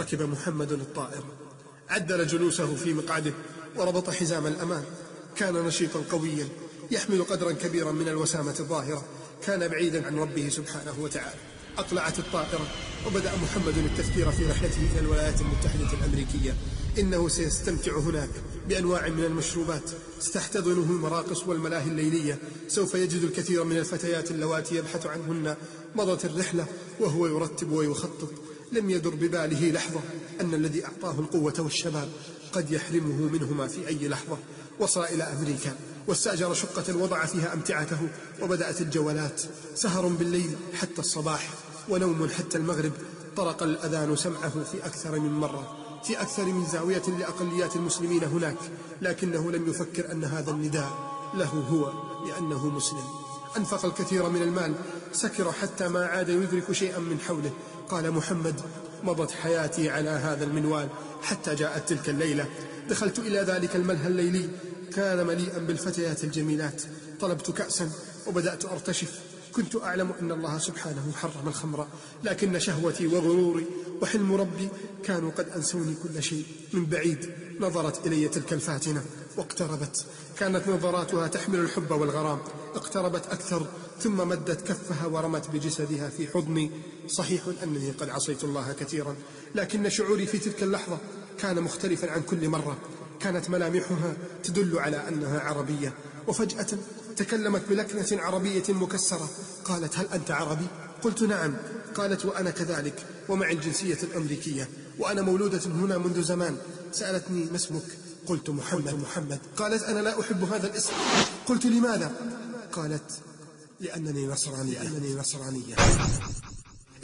ركب محمد الطائرة عدل جلوسه في مقعده وربط حزام الأمان. كان نشيطا قويا يحمل قدرا كبيرا من الوسامة الظاهرة. كان بعيدا عن ربه سبحانه وتعالى. أقلعت الطائرة وبدأ محمد التفكير في رحلته إلى الولايات المتحدة الأمريكية. إنه سيستمتع هناك بأنواع من المشروبات. ستحتضنه المراقص والملاهي الليلية. سوف يجد الكثير من الفتيات اللواتي يبحث عنهن. مضت الرحلة وهو يرتب ويخطط. لم يدر بباله لحظة أن الذي أعطاه القوة والشباب قد يحرمه منهما في أي لحظة. وصل إلى أمريكا واستأجر شقة وضع فيها أمتعته وبدأت الجولات سهر بالليل حتى الصباح ونوم حتى المغرب. طرق الأذان سمعه في أكثر من مرة في أكثر من زاوية لأقليات المسلمين هناك. لكنه لم يفكر أن هذا النداء له هو لأنه مسلم. أنفق الكثير من المال سكر حتى ما عاد يدرك شيئا من حوله. قال محمد مضت حياتي على هذا المنوال حتى جاءت تلك الليلة. دخلت إلى ذلك الملهى الليلي. كان مليئا بالفتيات الجميلات. طلبت كأسا وبدأت أرتشف. كنت أعلم أن الله سبحانه حرم الخمر. لكن شهوتي وغروري وحلم ربي كانوا قد أنسوني كل شيء من بعيد. نظرت إلي تلك الفاتنة واقتربت. كانت نظراتها تحمل الحب والغرام. اقتربت أكثر ثم مدت كفها ورمت بجسدها في حضني. صحيح أنني قد عصيت الله كثيرا لكن شعوري في تلك اللحظة كان مختلفا عن كل مرة. كانت ملامحها تدل على أنها عربية. وفجأة تكلمت بلكنة عربية مكسرة. قالت هل أنت عربي؟ قلت نعم. قالت وأنا كذلك ومع الجنسية الأمريكية وأنا مولودة هنا منذ زمان. سألتني ما اسمك؟ قلت محمد. محمد. قالت أنا لا أحب هذا الاسم. قلت لماذا؟ قالت لأنني نصرانية. لأنني نصرانية.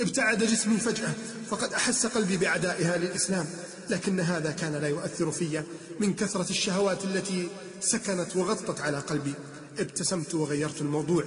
ابتعد جسمي فجأة فقد أحس قلبي بعدائها للإسلام. لكن هذا كان لا يؤثر في من كثرة الشهوات التي سكنت وغطت على قلبي. ابتسمت وغيرت الموضوع.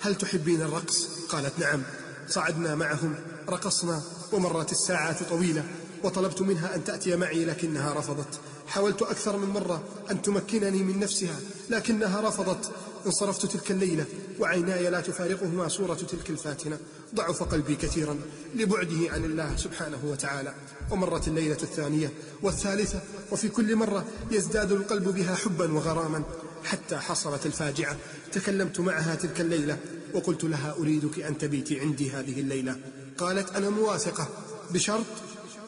هل تحبين الرقص؟ قالت نعم. صعدنا معهم رقصنا ومرت الساعات طويلة وطلبت منها أن تأتي معي لكنها رفضت. حاولت أكثر من مرة أن تمكنني من نفسها لكنها رفضت. انصرفت تلك الليلة وعيناي لا تفارقهما صورة تلك الفاتنة. ضعف قلبي كثيرا لبعده عن الله سبحانه وتعالى. ومرت الليلة الثانية والثالثة وفي كل مرة يزداد القلب بها حبا وغراما حتى حصلت الفاجعة. تكلمت معها تلك الليلة وقلت لها أريدك أن تبيتي عندي هذه الليلة. قالت أنا موافقة بشرط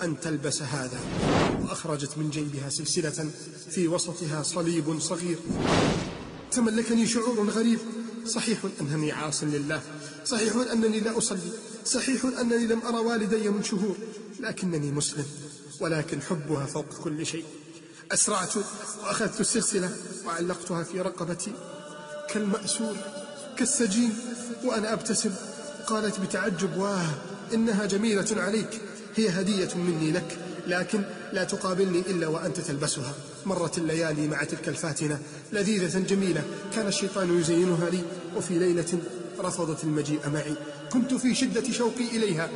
أن تلبس هذا. وأخرجت من جيبها سلسلة في وسطها صليب صغير. تملكني شعور غريب. صحيح أنني عاص لله. صحيح أنني لا أصلي. صحيح أنني لم أرى والدي من شهور. لكنني مسلم ولكن حبها فوق كل شيء. أسرعت وأخذت السلسلة وعلقتها في رقبتي. كالمأسور. كالسجين وأنا أبتسم. قالت بتعجب واه إنها جميلة عليك. هي هدية مني لك لكن لا تقابلني إلا وأنت تلبسها. مرت الليالي مع تلك الفاتنة. لذيذة جميلة. كان الشيطان يزينها لي وفي ليلة رفضت المجيء معي. كنت في شدة شوقي إليها.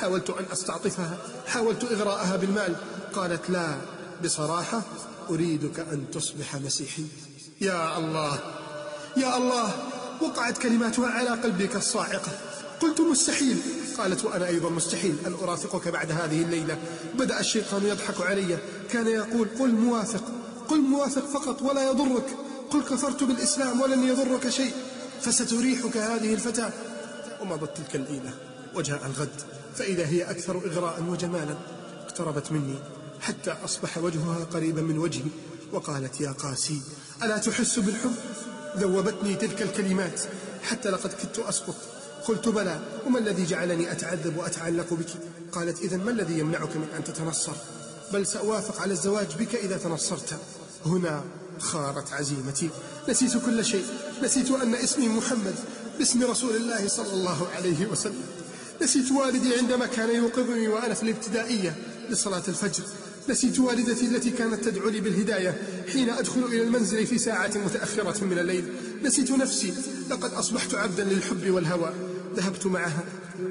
حاولت أن أستعطفها. حاولت إغراءها بالمال. قالت لا بصراحة أريدك أن تصبح مسيحي. يا الله يا الله وقعت كلماتها على قلبي كالصاعقة قلت مستحيل. قالت وأنا أيضا مستحيل أن أرافقك بعد هذه الليلة. بدأ الشيطان يضحك علي. كان يقول قل موافق. قل موافق فقط ولا يضرك. قل كفرت بالإسلام ولن يضرك شيء. فستريحك هذه الفتاة. ومضت تلك الليلة؟ وجاء الغد. فإذا هي أكثر إغراء وجمالا اقتربت مني. حتى أصبح وجهها قريبا من وجهي. وقالت يا قاسي ألا تحس بالحب؟ ذوبتني تلك الكلمات حتى لقد كدت أسقط. قلت بلى وما الذي جعلني أتعذب وأتعلق بك؟ قالت إذا ما الذي يمنعك من أن تتنصر؟ بل سأوافق على الزواج بك إذا تنصرت. هنا خارت عزيمتي. نسيت كل شيء. نسيت أن اسمي محمد باسم رسول الله صلى الله عليه وسلم. نسيت والدي عندما كان يوقظني وأنا في الابتدائية لصلاة الفجر. نسيت والدتي التي كانت تدعو لي بالهداية حين أدخل إلى المنزل في ساعة متأخرة من الليل. نسيت نفسي. لقد أصبحت عبدا للحب والهوى. ذهبت معها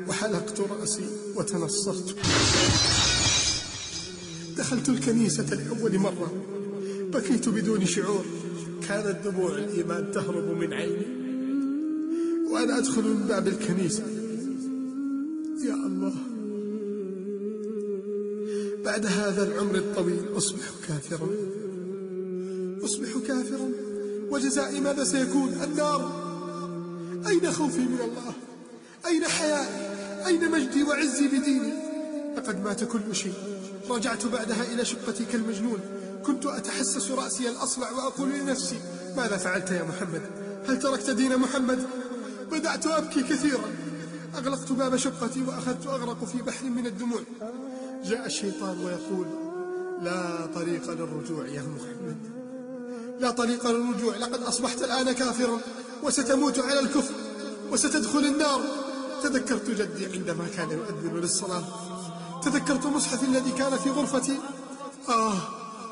وحلقت رأسي وتنصرت. دخلت الكنيسة لأول مرة. بكيت بدون شعور. كانت دموع الإيمان تهرب من عيني. وأنا أدخل من باب الكنيسة. يا الله. بعد هذا العمر الطويل أصبح كافرا. أصبح كافرا. وجزائي ماذا سيكون؟ النار. أين خوفي من الله؟ أين حيائي؟ أين مجدي وعزي بديني؟ لقد مات كل شيء. رجعت بعدها إلى شقتي كالمجنون. كنت أتحسس رأسي الأصلع وأقول لنفسي ماذا فعلت يا محمد؟ هل تركت دين محمد؟ بدأت أبكي كثيرا. أغلقت باب شقتي وأخذت أغرق في بحر من الدموع. جاء الشيطان ويقول لا طريق للرجوع يا محمد لا طريق للرجوع لقد أصبحت الآن كافرا وستموت على الكفر وستدخل النار. تذكرت جدي عندما كان يؤذن للصلاة. تذكرت مصحفي الذي كان في غرفتي. آه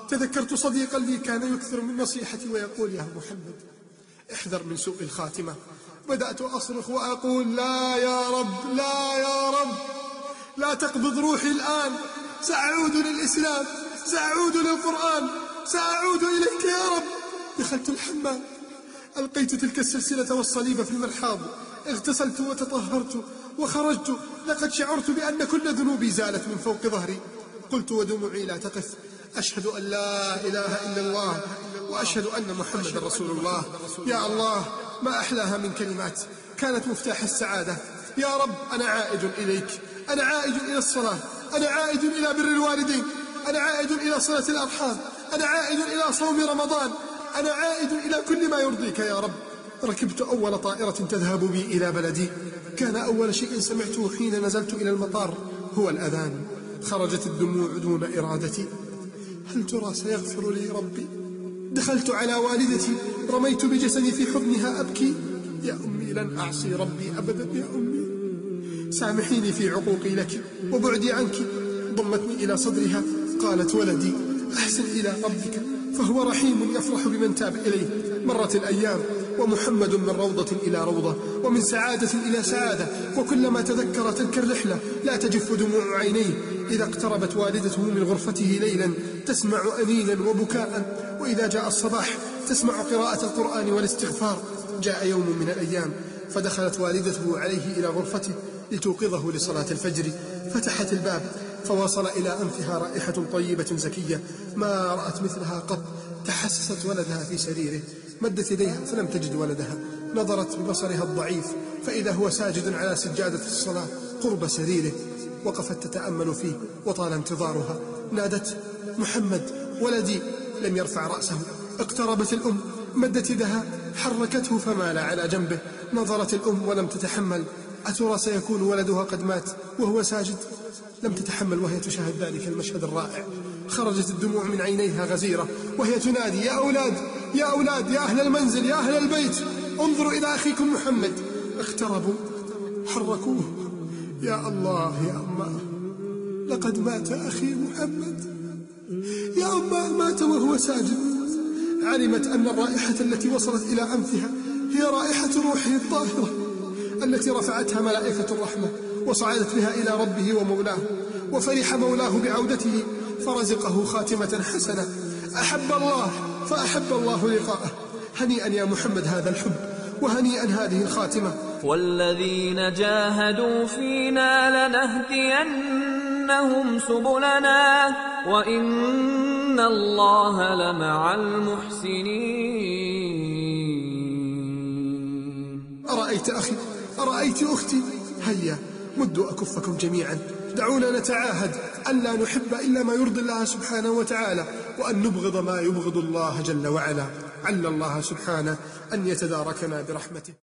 تذكرت صديقا لي كان يكثر من نصيحتي ويقول يا محمد احذر من سوء الخاتمة. بدأت أصرخ وأقول لا يا رب لا يا رب. لا تقبض روحي الآن. سأعود للإسلام. سأعود للقرآن. سأعود إليك يا رب. دخلت الحمام. ألقيت تلك السلسلة والصليب في المرحاض. اغتسلت وتطهرت وخرجت. لقد شعرت بأن كل ذنوبي زالت من فوق ظهري. قلت ودموعي لا تقف. أشهد أن لا إله إلا الله وأشهد أن محمد رسول الله. يا الله ما أحلاها من كلمات. كانت مفتاح السعادة. يا رب أنا عائد إليك. أنا عائد إلى الصلاة أنا عائد إلى بر الوالدين أنا عائد إلى صلة الأرحام أنا عائد إلى صوم رمضان أنا عائد إلى كل ما يرضيك يا رب. ركبت أول طائرة تذهب بي إلى بلدي. كان أول شيء سمعته حين نزلت إلى المطار هو الأذان. خرجت الدموع دون إرادتي. هل ترى سيغفر لي ربي؟ دخلت على والدتي. رميت بجسدي في حضنها. أبكي. يا أمي لن أعصي ربي أبدا. يا أمي سامحيني في عقوقي لك وبعدي عنك. ضمتني إلى صدرها. قالت ولدي أحسن إلى ربك فهو رحيم يفرح بمن تاب إليه. مرت الأيام ومحمد من روضة إلى روضة ومن سعادة إلى سعادة وكلما تذكر تلك الرحلة لا تجف دموع عينيه. إذا اقتربت والدته من غرفته ليلا تسمع أنينا وبكاء. وإذا جاء الصباح تسمع قراءة القرآن والاستغفار. جاء يوم من الأيام فدخلت والدته عليه إلى غرفته. لتوقظه لصلاة الفجر فتحت الباب فوصل إلى أنفها رائحة طيبة زكية ما رأت مثلها قط تحسست ولدها في سريره مدت يديها فلم تجد ولدها نظرت ببصرها الضعيف فإذا هو ساجد على سجادة الصلاة قرب سريره وقفت تتأمل فيه وطال انتظارها نادت محمد ولدي! لم يرفع رأسه اقتربت الأم مدت يدها حركته فمال على جنبه نظرت الأم ولم تتحمل أترى سيكون ولدها قد مات وهو ساجد؟ لم تتحمل وهي تشاهد ذلك المشهد الرائع. خرجت الدموع من عينيها غزيرة وهي تنادي يا أولاد! يا أولاد! يا أهل المنزل! يا أهل البيت! انظروا إلى أخيكم محمد. اقتربوا حركوه. يا الله! يا أمة! لقد مات أخي محمد. يا أمة! مات وهو ساجد. علمت أن الرائحة التي وصلت إلى أنفها هي رائحة روحه الطاهرة. التي رفعتها ملائكة الرحمة وصعدت بها إلى ربه ومولاه وفرح مولاه بعودته فرزقه خاتمة حسنة. أحب الله فأحب الله لقاءه. هنيئا يا محمد هذا الحب وهنيئا هذه الخاتمة. والذين جاهدوا فينا لنهدينهم سبلنا وإن الله لمع المحسنين. أرأيت أخي؟ أرأيت أختي؟ هيا مدوا أكفكم جميعا. دعونا نتعاهد أن لا نحب إلا ما يرضي الله سبحانه وتعالى وأن نبغض ما يبغض الله جل وعلا. عل الله سبحانه أن يتداركنا برحمته.